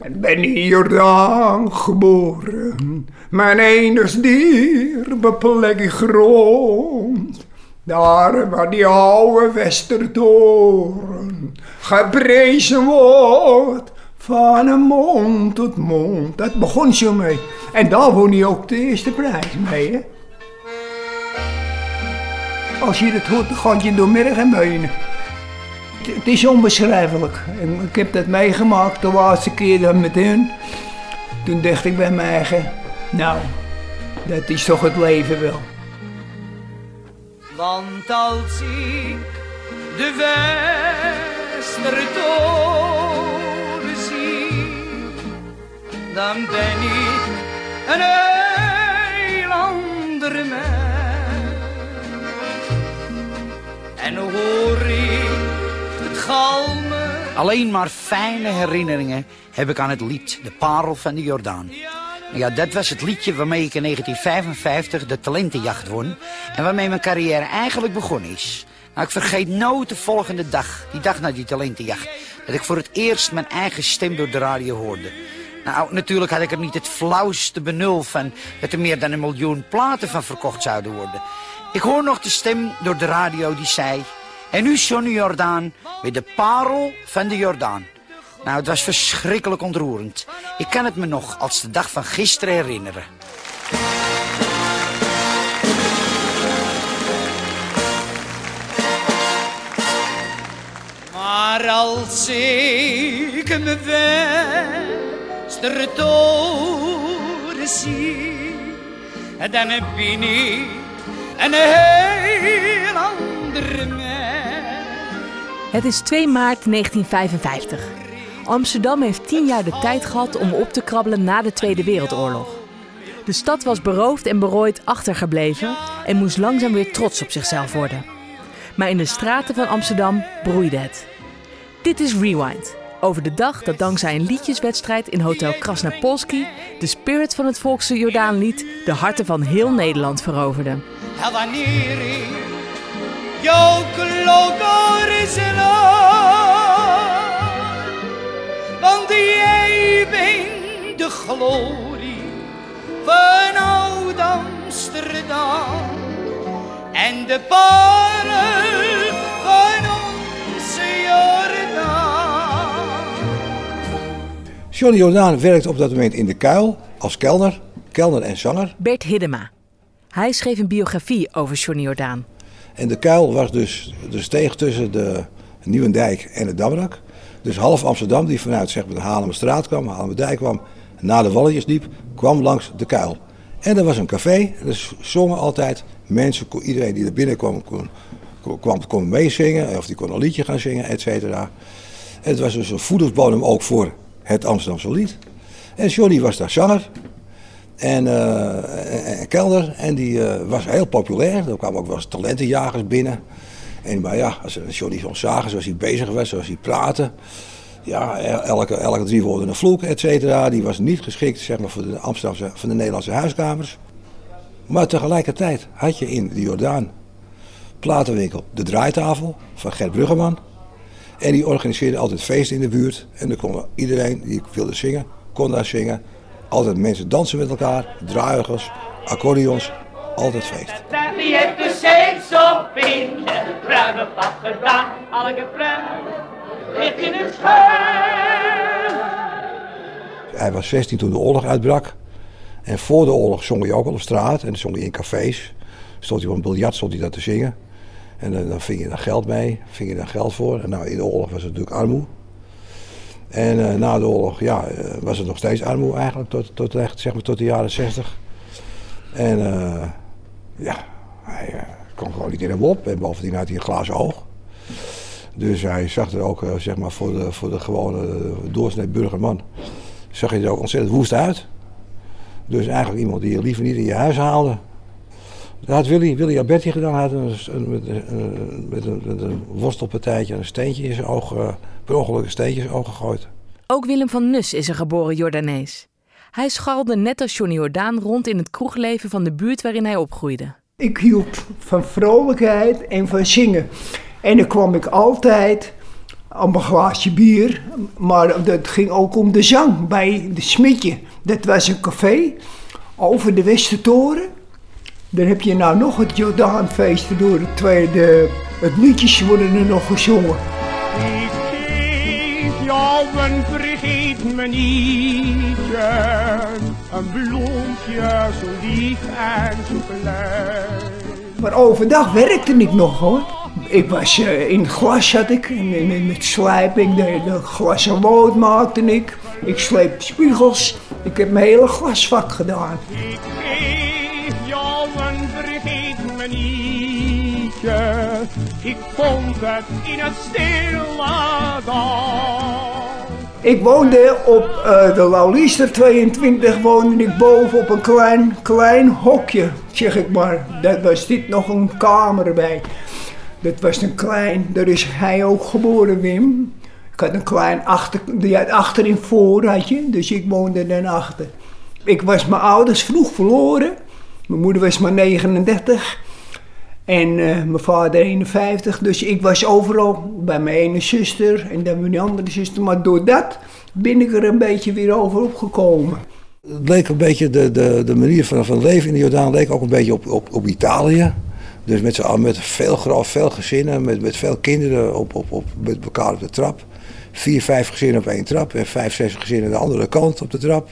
En ben in Jordaan geboren, mijn enigst dierbe plekje grond. Daar waar die oude Westertoren geprezen wordt van een mond tot mond. Dat begon zo mee. En daar won hij ook de eerste prijs mee, hè. Als je het hoort, dan gaat je door en benen. Het- is onbeschrijfelijk. Ik heb dat meegemaakt de laatste keer dan met hun. Toen dacht ik bij mijn eigen, nou, dat is toch het leven wel. Want als ik de Westertoren zie, dan ben ik een heel ander mens. En hoor ik Alleen maar fijne herinneringen heb ik aan het lied De Parel van de Jordaan. Ja, dat was het liedje waarmee ik in 1955 de talentenjacht won. En waarmee mijn carrière eigenlijk begonnen is. Nou, ik vergeet nooit de volgende dag, die dag na die talentenjacht, dat ik voor het eerst mijn eigen stem door de radio hoorde. Nou, natuurlijk had ik er niet het flauwste benul van dat er meer dan een miljoen platen van verkocht zouden worden. Ik hoor nog de stem door de radio die zei... En nu Johnny Jordaan met de parel van de Jordaan. Nou, het was verschrikkelijk ontroerend. Ik kan het me nog als de dag van gisteren herinneren. Maar als ik me Westertoren zie, dan ben ik een heel ander. Het is 2 maart 1955. Amsterdam heeft 10 jaar de tijd gehad om op te krabbelen na de Tweede Wereldoorlog. De stad was beroofd en berooid achtergebleven en moest langzaam weer trots op zichzelf worden. Maar in de straten van Amsterdam broeide het. Dit is Rewind. Over de dag dat dankzij een liedjeswedstrijd in Hotel Krasnapolski de spirit van het volkse Jordaanlied de harten van heel Nederland veroverde. Glorie van oud Amsterdam en de parel van onze Jordaan. Johnny Jordaan werkte op dat moment in de Kuil als kelner, kelner en zanger. Bert Hiddema. Hij schreef een biografie over Johnny Jordaan. En de Kuil was dus de steeg tussen de Nieuwendijk en de Damrak. Dus half Amsterdam, die vanuit zeg maar, de Haarlemmerstraat kwam, Haarlemmerdijk kwam, naar de Walletjes liep, kwam langs de Kuil. En er was een café, er zongen altijd mensen, iedereen die er binnenkwam kon, kwam, kon meezingen, of die kon een liedje gaan zingen, et cetera. En het was dus een voedingsbodem ook voor het Amsterdamse lied. En Johnny was daar zanger en, eh, en- kelder. En die eh, was heel populair. Er kwamen ook wel eens talentenjagers binnen. En, maar ja, als Johnny soms zagen zoals hij bezig was, zoals hij praatte. Ja, elke, elke drie woorden een vloek, et cetera. Die was niet geschikt zeg maar, voor de Amsterdamse, voor de Nederlandse huiskamers. Maar tegelijkertijd had je in de Jordaan platenwinkel De Draaitafel van Gert Bruggeman. En die organiseerde altijd feesten in de buurt. En dan kon iedereen die wilde zingen, kon daar zingen. Altijd mensen dansen met elkaar, draaiorgels, accordeons, altijd feest. Die heeft de pruimen gedaan. In schuim. Hij was 16 toen de oorlog uitbrak. En voor de oorlog zong hij ook al op straat en dan zong hij in cafés. Stond hij op een biljart, stond hij daar te zingen. En dan, dan ving je daar geld mee, ving je daar geld voor. En nou, in de oorlog was het natuurlijk armoe. En eh, na de oorlog ja, eh, was het nog steeds armoe eigenlijk, tot, tot, echt, zeg maar, tot de jaren 60. En eh, ja, hij eh, kon gewoon niet in hem op. En bovendien had hij een glazen oog. Dus hij zag er ook, zeg maar, voor de, voor de gewone doorsnee burgerman, zag hij er ook ontzettend woest uit. Dus eigenlijk iemand die je liever niet in je huis haalde. Dat had Willy, Willy Alberti gedaan. Hij had een, een- met, een, met, een, met een worstelpartijtje een steentje in zijn oog, eh, per ongeluk een steentje in zijn oog gegooid. Ook Willem van Nus is een geboren Jordanees. Hij scharrelde net als Johnny Jordaan rond in het kroegleven van de buurt waarin hij opgroeide. Ik hield van vrolijkheid en van zingen. En dan kwam ik altijd om een glaasje bier. Maar het ging ook om de zang bij de Smitje. Dat was een café over de Westertoren. Dan heb je nou nog het Jordaanfeest door het tweede. Het liedjes worden er nog gezongen. Ik geef jou een vergeet me nietje, een bloempje zo lief en zo klein. Maar overdag werkte ik nog hoor. Ik was eh, in glas had ik, en, en, en met slijping, de, de glas en lood maakte ik. Ik sleep spiegels. Ik heb mijn hele glasvak gedaan. Ik vond het in het stille. Ik woonde op eh, de Lauliester 22, woonde ik boven op een klein, klein hokje, zeg ik maar. Dat was dit nog een kamer bij. Dat was een klein, daar is hij ook geboren, Wim. Ik had een klein achter, die had achterin voor had je, dus ik woonde dan achter. Ik was mijn ouders vroeg verloren. Mijn moeder was maar 39 en eh, mijn vader 51. Dus ik was overal bij mijn ene zuster en dan mijn andere zuster. Maar door dat ben ik er een beetje weer over opgekomen. Het leek een beetje, de, de, de manier van, van leven in de Jordaan leek ook een beetje op, op, op Italië. Dus met, met veel, veel gezinnen, met, met veel kinderen op, op, op, met elkaar op de trap. Vier, vijf gezinnen op één trap en vijf, zes gezinnen aan de andere kant op de trap.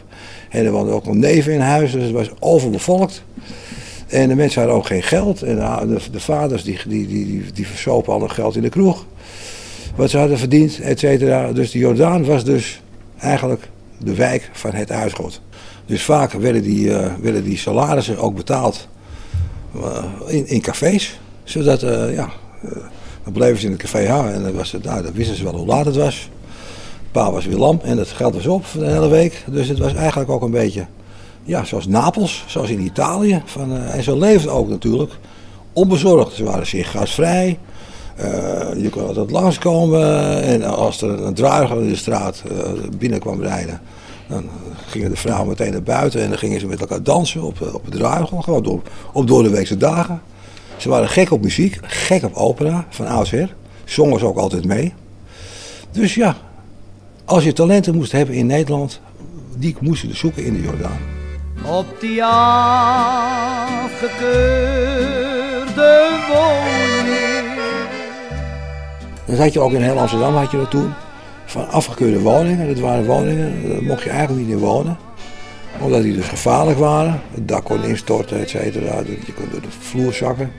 En er woonden ook nog neven in huis, dus het was overbevolkt. En de mensen hadden ook geen geld. En de, de, de vaders die, die, die, die, versopen al hun geld in de kroeg. Wat ze hadden verdiend, et cetera. Dus de Jordaan was dus eigenlijk de wijk van het huisgod. Dus vaak werden die, eh, werden die salarissen ook betaald eh, in, in cafés. Zodat, eh, ja, dan bleven ze in het café hangen en dan, was nou, wisten ze wel hoe laat het was. Pa was weer lam en het geld was op de hele week. Dus het was eigenlijk ook een beetje, ja, zoals Napels, zoals in Italië. Van, eh, en zo leefde ook natuurlijk onbezorgd. Ze waren zeer gasvrij. Eh, je kon altijd langskomen en als er een druiger in de straat eh, binnen kwam rijden, dan gingen de vrouwen meteen naar buiten en dan gingen ze met elkaar dansen op, op het druiger, gewoon op door de weekse dagen. Ze waren gek op muziek, gek op opera, van oudsher. Zongen ze ook altijd mee. Dus ja, als je talenten moest hebben in Nederland, die moest je zoeken in de Jordaan. Op die afgekeurde woning. Dat had je ook in heel Amsterdam had je dat toen. Van afgekeurde woningen. Dat waren woningen, daar mocht je eigenlijk niet in wonen. Omdat die dus gevaarlijk waren. Het dak kon instorten, et cetera. Je kon door de vloer zakken.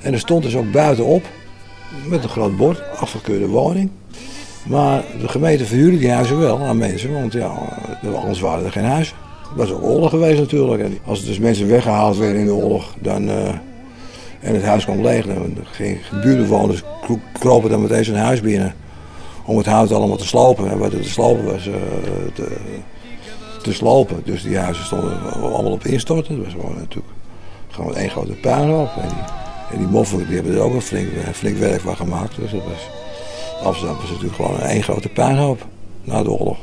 En er stond dus ook buitenop, met een groot bord, afgekeurde woning. Maar de gemeente verhuurde die huizen wel aan mensen, want ja, anders waren er geen huizen. Was ook oorlog geweest natuurlijk. En als er dus mensen weggehaald werden in de oorlog, dan, eh, en het huis kwam leeg, dan gingen kro- kropen dan meteen zijn huis binnen. Om het huis allemaal te slopen. En wat er te slopen was, eh, te, slopen. Dus die huizen stonden allemaal op instorten. Het was gewoon natuurlijk gewoon één grote puinhoop. En die, en die moffen die hebben er ook een flink, een flink werk van gemaakt. Dus dat was, Amsterdam was natuurlijk gewoon een één grote puinhoop na de oorlog.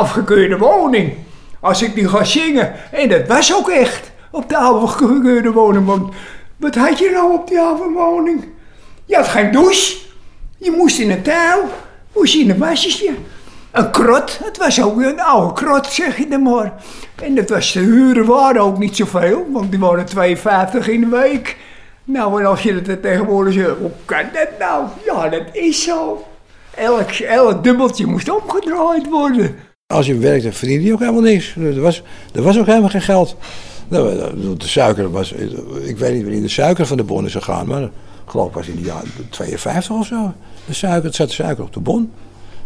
Afgekeurde woning. Als ik die ga zingen. En dat was ook echt op de afgekeurde woning. Want wat had je nou op die oude woning? Je had geen douche. Je moest in een tuil. Moest in een wasje. Een krot. Het was ook een oude krot, zeg je dan maar. En dat was de huren waren ook niet zoveel. Want die waren 52 in de week. Nou, en als je dat tegenwoordig zegt, hoe kan dat nou? Ja, dat is zo. Elk, elk dubbeltje moest omgedraaid worden. Als je werkte, verdiende je ook helemaal niks. Er was, er was ook helemaal geen geld. Nou, De suiker was, ik weet niet wanneer de suiker van de bon is gegaan, maar geloof ik was in de jaren 52 of zo. De suiker, het zat suiker op de bon.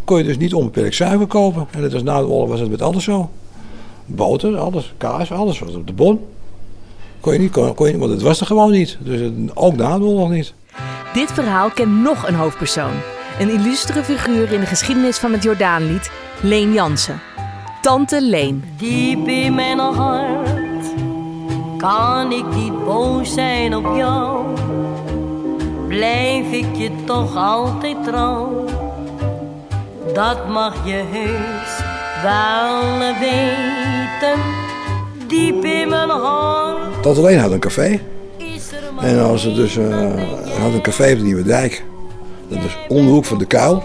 Kon je dus niet onbeperkt suiker kopen. En dat was na de oorlog was het met alles zo. Boter, alles, kaas, alles was op de bon. Kon je niet, kon, je want het was er gewoon niet. Dus het- ook na de oorlog niet. Dit verhaal kent nog een hoofdpersoon. Een illustere figuur in de geschiedenis van het Jordaanlied, Leen Jansen. Tante Leen. Diep in mijn hart kan ik niet boos zijn op jou. Blijf ik je toch altijd trouw. dat mag je heus wel weten. Diep in mijn hart Tot alleen had een café. En als er dus eh, had een café op de Nieuwe Dijk. Dat was om de hoek van de kuil.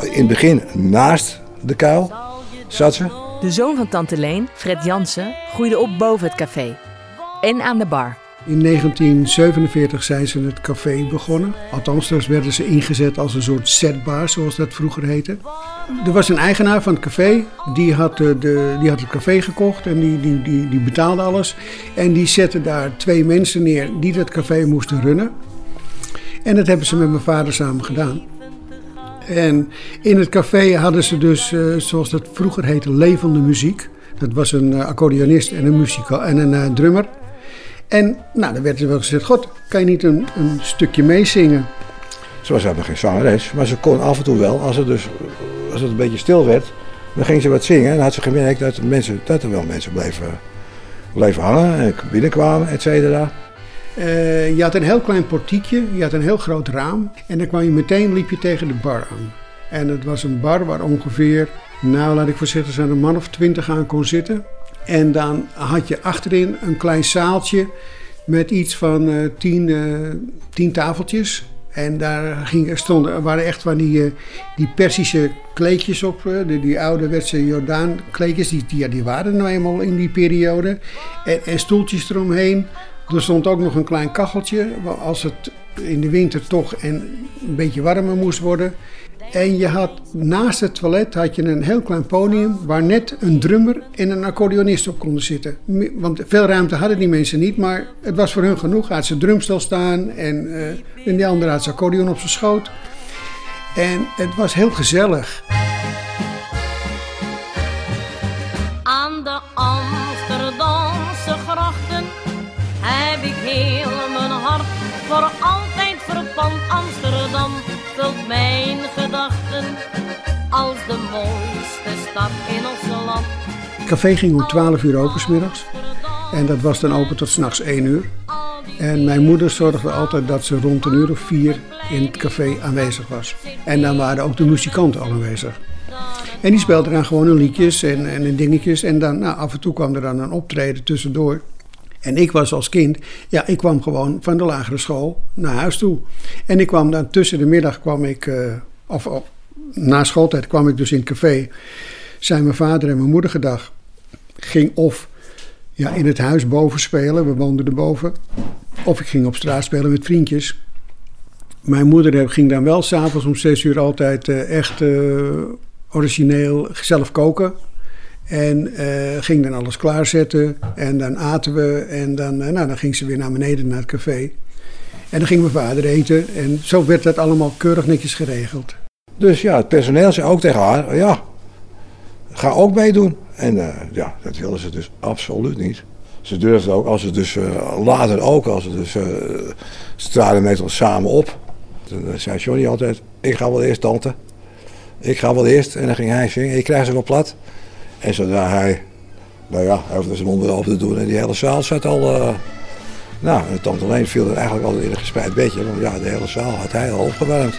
In het begin naast de kuil zat ze. De zoon van tante Leen, Fred Jansen, groeide op boven het café. En aan de bar. In 1947 zijn ze het café begonnen. Althans, daar werden ze ingezet als een soort setbar, zoals dat vroeger heette. Er was een eigenaar van het café, die had, eh, de, die had het café gekocht en die, die, die, die betaalde alles. En die zette daar twee mensen neer die dat café moesten runnen. En dat hebben ze met mijn vader samen gedaan. En in het café hadden ze dus, eh, zoals dat vroeger heette, levende muziek. Dat was een eh, accordeonist en een, en een eh, drummer. En nou, dan werd er wel gezegd, god, kan je niet een, een stukje meezingen? Ze was helemaal geen zangeres, maar ze kon af en toe wel. Als het, dus, als het een beetje stil werd, dan ging ze wat zingen. En dan had ze gemerkt dat, mensen, dat er wel mensen bleven, bleven hangen en binnenkwamen, et cetera. Eh, je had een heel klein portiekje, je had een heel groot raam. En dan kwam je meteen, liep je tegen de bar aan. En het was een bar waar ongeveer, nou laat ik voorzichtig zijn, een man of twintig aan kon zitten. En dan had je achterin een klein zaaltje met iets van eh, tien, eh, tien tafeltjes. En daar ging, stonden, waren echt van die, die Persische kleedjes op, die, die ouderwetse Jordaan kleedjes, die, die, die waren nou eenmaal in die periode. En, en stoeltjes eromheen. Er stond ook nog een klein kacheltje, als het in de winter toch en een beetje warmer moest worden. En je had naast het toilet had je een heel klein podium waar net een drummer en een accordeonist op konden zitten. Want veel ruimte hadden die mensen niet, maar het was voor hun genoeg. Had zijn drumstel staan en, en die andere had zijn accordeon op zijn schoot. En het was heel gezellig. Café ging om 12 uur open 's middags. En dat was dan open tot s'nachts 1 uur. En mijn moeder zorgde altijd dat ze rond een uur of vier in het café aanwezig was. En dan waren ook de muzikanten al aanwezig. En die speelden dan gewoon hun liedjes en, en dingetjes. En dan nou, af en toe kwam er dan een optreden tussendoor. En ik was als kind, ja, ik kwam gewoon van de lagere school naar huis toe. En ik kwam dan tussen de middag, kwam ik, eh, of, of na schooltijd kwam ik dus in het café. Zijn mijn vader en mijn moeder gedag. Ging of ja, in het huis boven spelen, we woonden erboven. Of ik ging op straat spelen met vriendjes. Mijn moeder eh, ging dan wel s'avonds om zes uur altijd eh, echt eh, origineel zelf koken. En ging dan alles klaarzetten. En dan aten we. En dan, nou, dan ging ze weer naar beneden naar het café. En dan ging mijn vader eten. En zo werd dat allemaal keurig netjes geregeld. Dus ja, het personeel zei ook tegen haar, ja, ga ook meedoen. En eh, ja, dat wilden ze dus absoluut niet. Ze durfden ook, als ze dus eh, later ook, als ze dus, eh, ze traden meestal samen op. Toen eh, zei Johnny altijd, ik ga wel eerst tante. Ik ga wel eerst. En dan ging hij zingen, ik krijg ze wel plat. En zodra hij, nou ja, hij hoefde zijn mond te doen en die hele zaal zat al... nou, en tante Leen viel er eigenlijk altijd in een gespreid bedje, want ja, de hele zaal had hij al opgewarmd.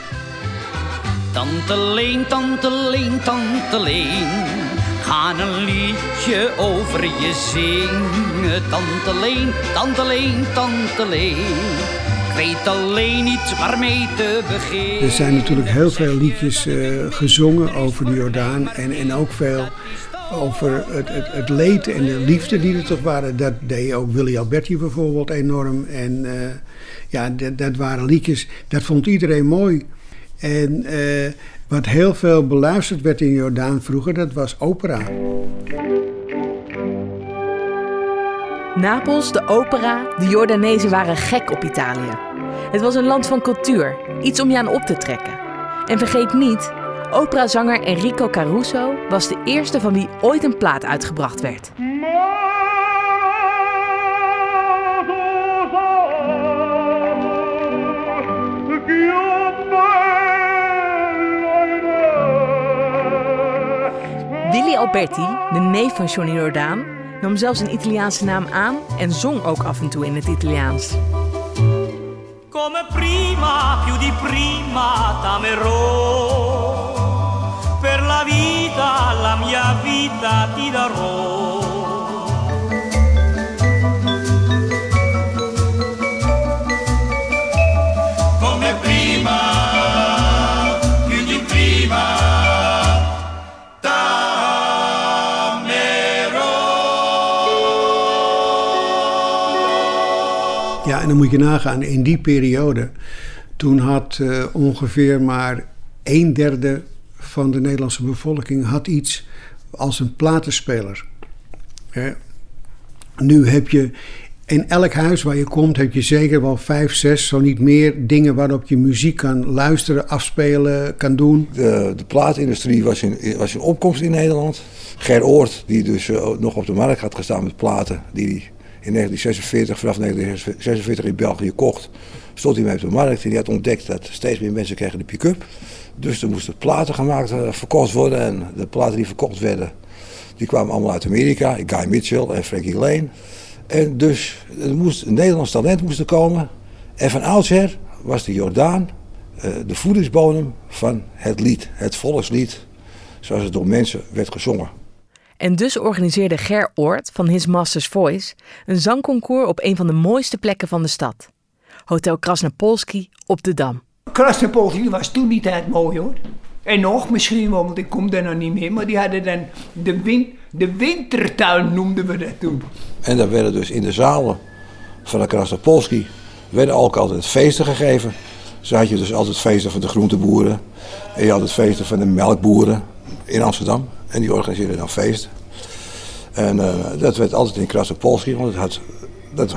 Tante Leen, tante Leen, tante. Ga een liedje over je zingen. Tante Leen, tante Leen, tante Leen. Ik weet alleen niet waarmee te beginnen. Er zijn natuurlijk heel veel liedjes eh, gezongen over de Jordaan. En, en ook veel over het, het, het leed en de liefde die er toch waren. Dat deed ook Willy Alberti bijvoorbeeld enorm. En eh, ja, dat, dat waren liedjes, dat vond iedereen mooi. En eh, wat heel veel beluisterd werd in Jordaan vroeger, dat was opera. Napels, de opera, de Jordanezen waren gek op Italië. Het was een land van cultuur, iets om je aan op te trekken. En vergeet niet, operazanger Enrico Caruso was de eerste van wie ooit een plaat uitgebracht werd. Willy Alberti, de neef van Johnny Jordaan, nam zelfs een Italiaanse naam aan en zong ook af en toe in het Italiaans. Come prima, più di prima t'amerò. Per mia vita, la mia vita ti darò. En dan moet je nagaan, in die periode, toen had eh, ongeveer maar een derde van de Nederlandse bevolking had iets als een platenspeler. Nu heb je in elk huis waar je komt, heb je zeker wel vijf, zes, zo niet meer dingen waarop je muziek kan luisteren, afspelen, kan doen. De, de plaatindustrie was in, was in opkomst in Nederland. Ger Oort, die dus eh, nog op de markt had gestaan met platen, die in 1946, vanaf 1946 in België kocht, stond hij mee op de markt. En die had ontdekt dat steeds meer mensen kregen de pick-up. Dus er moesten platen gemaakt, eh, verkocht worden. En de platen die verkocht werden, die kwamen allemaal uit Amerika. Guy Mitchell en Frankie Lane. En dus er moest een Nederlands talent moest er komen. En van oudsher was de Jordaan eh, de voedingsbodem van het lied, het volkslied, zoals het door mensen werd gezongen. En dus organiseerde Ger Oort van His Master's Voice een zangconcours op een van de mooiste plekken van de stad. Hotel Krasnopolski op de Dam. Krasnopolski was toen niet tijd mooi hoor. En nog misschien wel, want ik kom daar nog niet meer. Maar die hadden dan de, win, de wintertuin noemden we dat toen. En daar werden dus in de zalen van de Krasnopolski werden ook altijd feesten gegeven. Zo had je dus altijd feesten van de groenteboeren. En je had het feesten van de melkboeren in Amsterdam. En die organiseerden dan feesten. En uh, dat werd altijd in Krasnopolski, want het dat,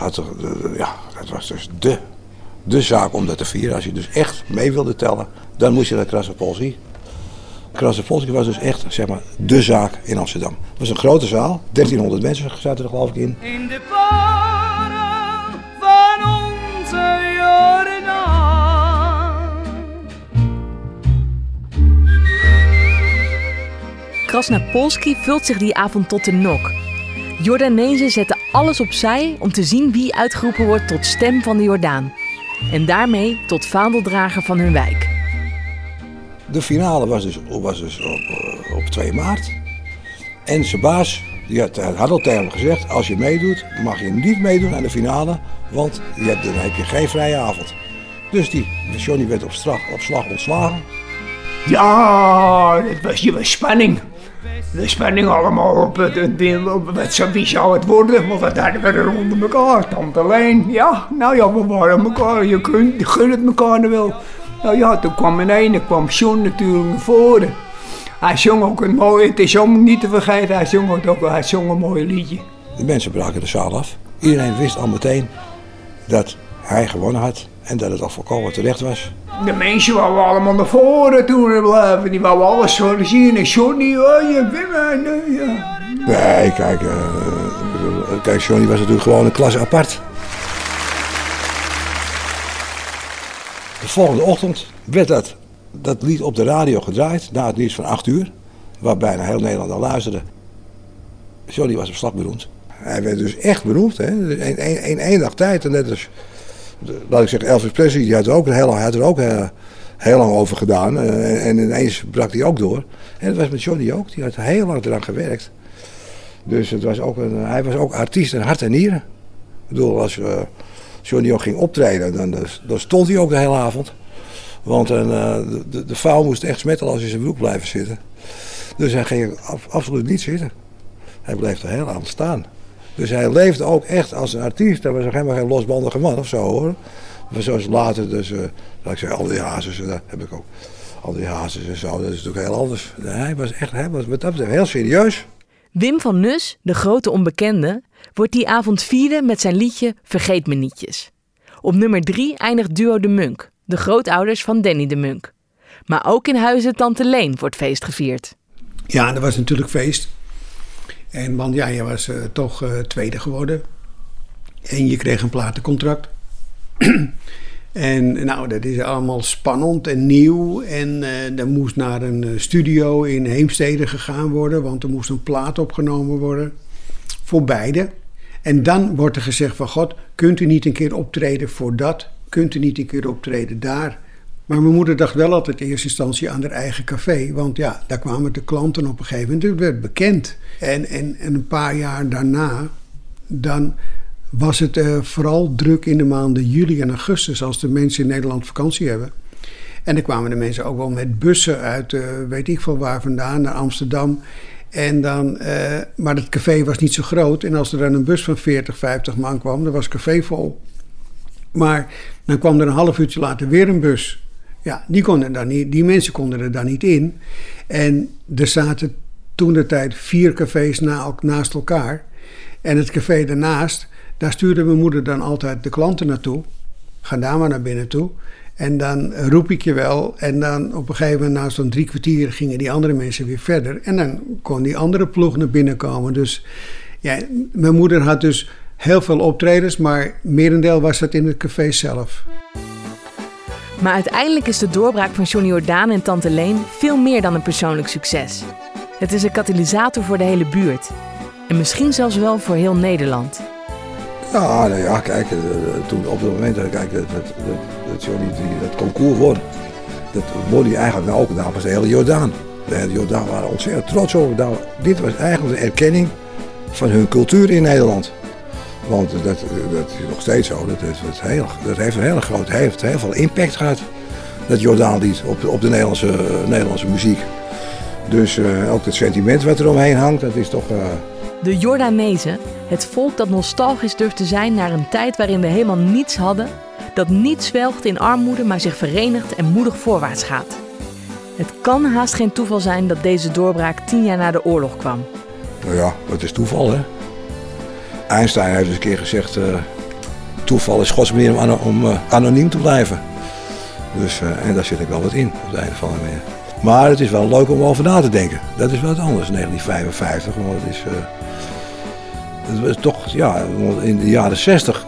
ja, dat was dus de, de zaak om dat te vieren. Als je dus echt mee wilde tellen, dan moest je naar Krasnopolski. Krasnopolski was dus echt zeg maar, de zaak in Amsterdam. Het was een grote zaal, 1300 mensen zaten er geloof ik in. In de paren van onze Krasnopolski vult zich die avond tot de nok. Jordanezen zetten alles opzij om te zien wie uitgeroepen wordt tot stem van de Jordaan. En daarmee tot vaandeldrager van hun wijk. De finale was dus, was dus op, op 2 maart. En zijn baas die had, had al tegen hem gezegd: als je meedoet, mag je niet meedoen aan de finale, want je hebt, dan heb je geen vrije avond. Dus die Johnny werd op, straf, op slag ontslagen. Ja, het was, je was spanning. De spanning allemaal op het, wat zou, wie zou het worden, want wat hadden we er onder elkaar. Tante Leen, ja, nou ja, we waren elkaar, je kunt, je gunt het elkaar nou wel. Nou ja, toen kwam in ene, kwam John natuurlijk naar voren. Hij zong ook een mooi, het is om niet te vergeten, hij zong ook, hij zong een mooi liedje. De mensen braken de zaal af. Iedereen wist al meteen dat hij gewonnen had en dat het al volkomen terecht was. De mensen wouden allemaal naar voren toen blijven. Die wouden alles zo zien. En Johnny, oh, je. Nee, ja. Nee, kijk, uh, kijk, Johnny was natuurlijk gewoon een klasse apart. De volgende ochtend werd dat, dat lied op de radio gedraaid, na het nieuws van 8 uur, waar bijna heel Nederland al luisterde. Johnny was op slag beroemd. Hij werd dus echt beroemd, hè? In één dag tijd. En net als, laat ik zeggen, Elvis Presley, die had er ook heel, had er ook heel, heel lang over gedaan. Uh, en ineens brak hij ook door. En dat was met Johnny ook, die had heel lang eraan gewerkt. Dus het was ook een, hij was ook artiest in hart en nieren. Ik bedoel, als Johnny ook ging optreden, dan, dan stond hij ook de hele avond. Want de, de, moest echt smetteloos in zijn broek blijven zitten. Dus hij ging absoluut niet zitten. Hij bleef de hele avond staan. Dus hij leefde ook echt als een artiest. Hij was ook helemaal geen losbandige man of zo hoor. Maar zoals later, dus, uh, laat ik zeggen, al die hazes, dat heb ik ook. Al die hazes en zo, dat is natuurlijk heel anders. Hij was echt, hij was wat dat betreft heel serieus. Wim van Nus, de grote onbekende, wordt die avond vierde met zijn liedje Vergeet me nietjes. Op nummer drie eindigt duo De Munk, de grootouders van Danny de Munk. Maar ook in huizen Tante Leen wordt feest gevierd. Ja, dat was natuurlijk feest. En want ja, je was uh, toch uh, tweede geworden. En je kreeg een platencontract. en nou, dat is allemaal spannend en nieuw. En uh, er moest naar een studio in Heemstede gegaan worden. Want er moest een plaat opgenomen worden. Voor beide. En dan wordt er gezegd van God, kunt u niet een keer optreden voor dat? Kunt u niet een keer optreden daar? Maar mijn moeder dacht wel altijd in eerste instantie aan haar eigen café. Want ja, daar kwamen de klanten op een gegeven moment. Het werd bekend. En, en, en een paar jaar daarna, dan was het eh, vooral druk in de maanden juli en augustus... als de mensen in Nederland vakantie hebben. En dan kwamen de mensen ook wel met bussen uit, eh, weet ik veel waar vandaan, naar Amsterdam. En dan, eh, maar het café was niet zo groot. En als er dan een bus van 40, 50 man kwam, dan was het café vol. Maar dan kwam er een half uurtje later weer een bus. Ja, die, konden daar niet, die mensen konden er dan niet in. En er zaten toen de tijd vier cafés na, naast elkaar. En het café daarnaast, daar stuurde mijn moeder dan altijd de klanten naartoe. Ga daar maar naar binnen toe. En dan roep ik je wel. En dan op een gegeven moment, na zo'n drie kwartier, gingen die andere mensen weer verder. En dan kon die andere ploeg naar binnen komen. Dus ja, mijn moeder had dus heel veel optredens, maar merendeel was dat in het café zelf. Maar uiteindelijk is de doorbraak van Johnny Jordaan en Tante Leen veel meer dan een persoonlijk succes. Het is een katalysator voor de hele buurt. En misschien zelfs wel voor heel Nederland. Ja, nou ja, kijk, eh, toen op het moment dat kijk, dat, dat, dat Johnny die, dat concours won, dat won hij eigenlijk nou ook namens de hele Jordaan. De hele Jordaan waren ontzettend trots over. Nou, dit was eigenlijk de erkenning van hun cultuur in Nederland. Want dat, dat is nog steeds zo. Dat, dat, heel, dat heeft een hele grote, heeft heel veel impact gehad. Dat Jordaan lied op, op de Nederlandse, Nederlandse muziek. Dus uh, ook het sentiment wat er omheen hangt, dat is toch. Uh... De Jordanezen, het volk dat nostalgisch durft te zijn naar een tijd waarin we helemaal niets hadden, dat niet zwelgt in armoede, maar zich verenigt en moedig voorwaarts gaat. Het kan haast geen toeval zijn dat deze doorbraak tien jaar na de oorlog kwam. Nou ja, dat is toeval hè. Einstein heeft eens een keer gezegd: uh, toeval is Gods manier om, uh, anoniem te blijven. Dus, uh, en daar zit ik wel wat in op het einde van de manier. Maar het is wel leuk om over na te denken. Dat is wel wat anders, 1955. Want is, toch, ja, in de jaren 60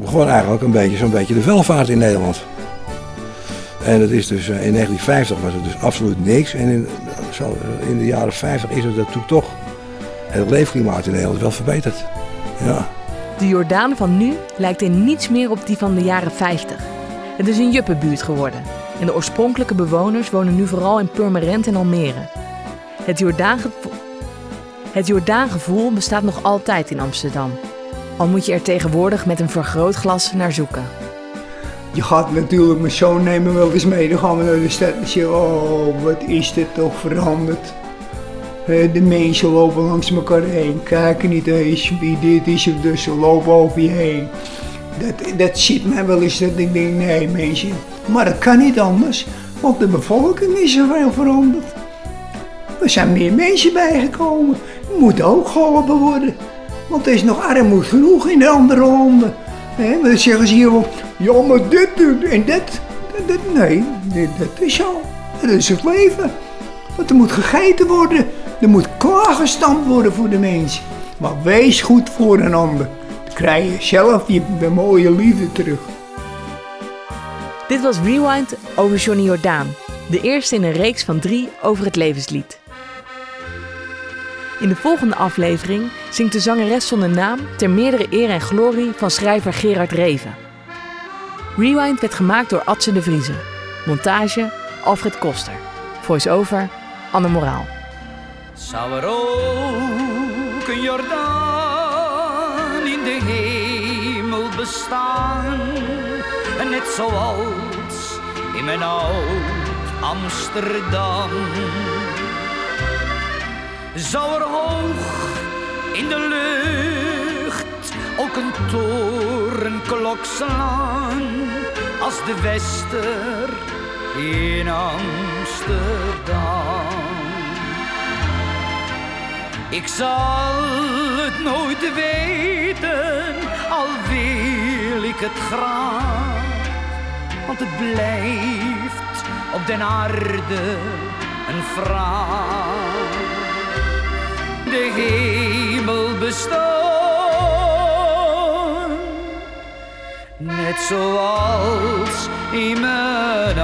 begon eigenlijk een beetje zo'n beetje de welvaart in Nederland. En het is dus, in 1950 was het dus absoluut niks. En in, zo, in de jaren 50 is het natuurlijk toch het leefklimaat in Nederland wel verbeterd. Ja. De Jordaan van nu lijkt in niets meer op die van de jaren 50. Het is een juppenbuurt geworden. En de oorspronkelijke bewoners wonen nu vooral in Purmerend en Almere. Het Jordaangevoel, het Jordaangevoel bestaat nog altijd in Amsterdam. Al moet je er tegenwoordig met een vergrootglas naar zoeken. Je gaat natuurlijk mijn zoon nemen wel eens mee. Dan gaan we naar de stad en zeggen, oh wat is dit toch veranderd. De mensen lopen langs elkaar heen, kijken niet eens wie dit is of dus ze lopen over je heen. Dat, dat ziet mij wel eens dat ik denk, nee mensen, maar dat kan niet anders, want de bevolking is zoveel veranderd. Er zijn meer mensen bijgekomen, moet ook geholpen worden. Want er is nog armoede genoeg in de andere landen. He, dan zeggen ze hier wel, ja maar dit en dat. dat nee, dit, dat is zo. Dat is het leven. Want er moet gegeten worden. Er moet klaargestampt worden voor de mensen. Maar wees goed voor een ander. Dan krijg je zelf je mooie liefde terug. Dit was Rewind over Johnny Jordaan. De eerste in een reeks van drie over het levenslied. In de volgende aflevering zingt de zangeres zonder naam ter meerdere eer en glorie van schrijver Gerard Reven. Rewind werd gemaakt door Atze de Vriezen. Montage Alfred Koster. Voice-over Anne Moraal. Zou er ook een Jordaan in de hemel bestaan? Net zoals in mijn oud Amsterdam. Zou er hoog in de lucht ook een torenklok slaan als de Wester in Amsterdam? Ik zal het nooit weten, al wil ik het graag. Want het blijft op den aarde een vraag. De hemel bestaan, net zoals in mijn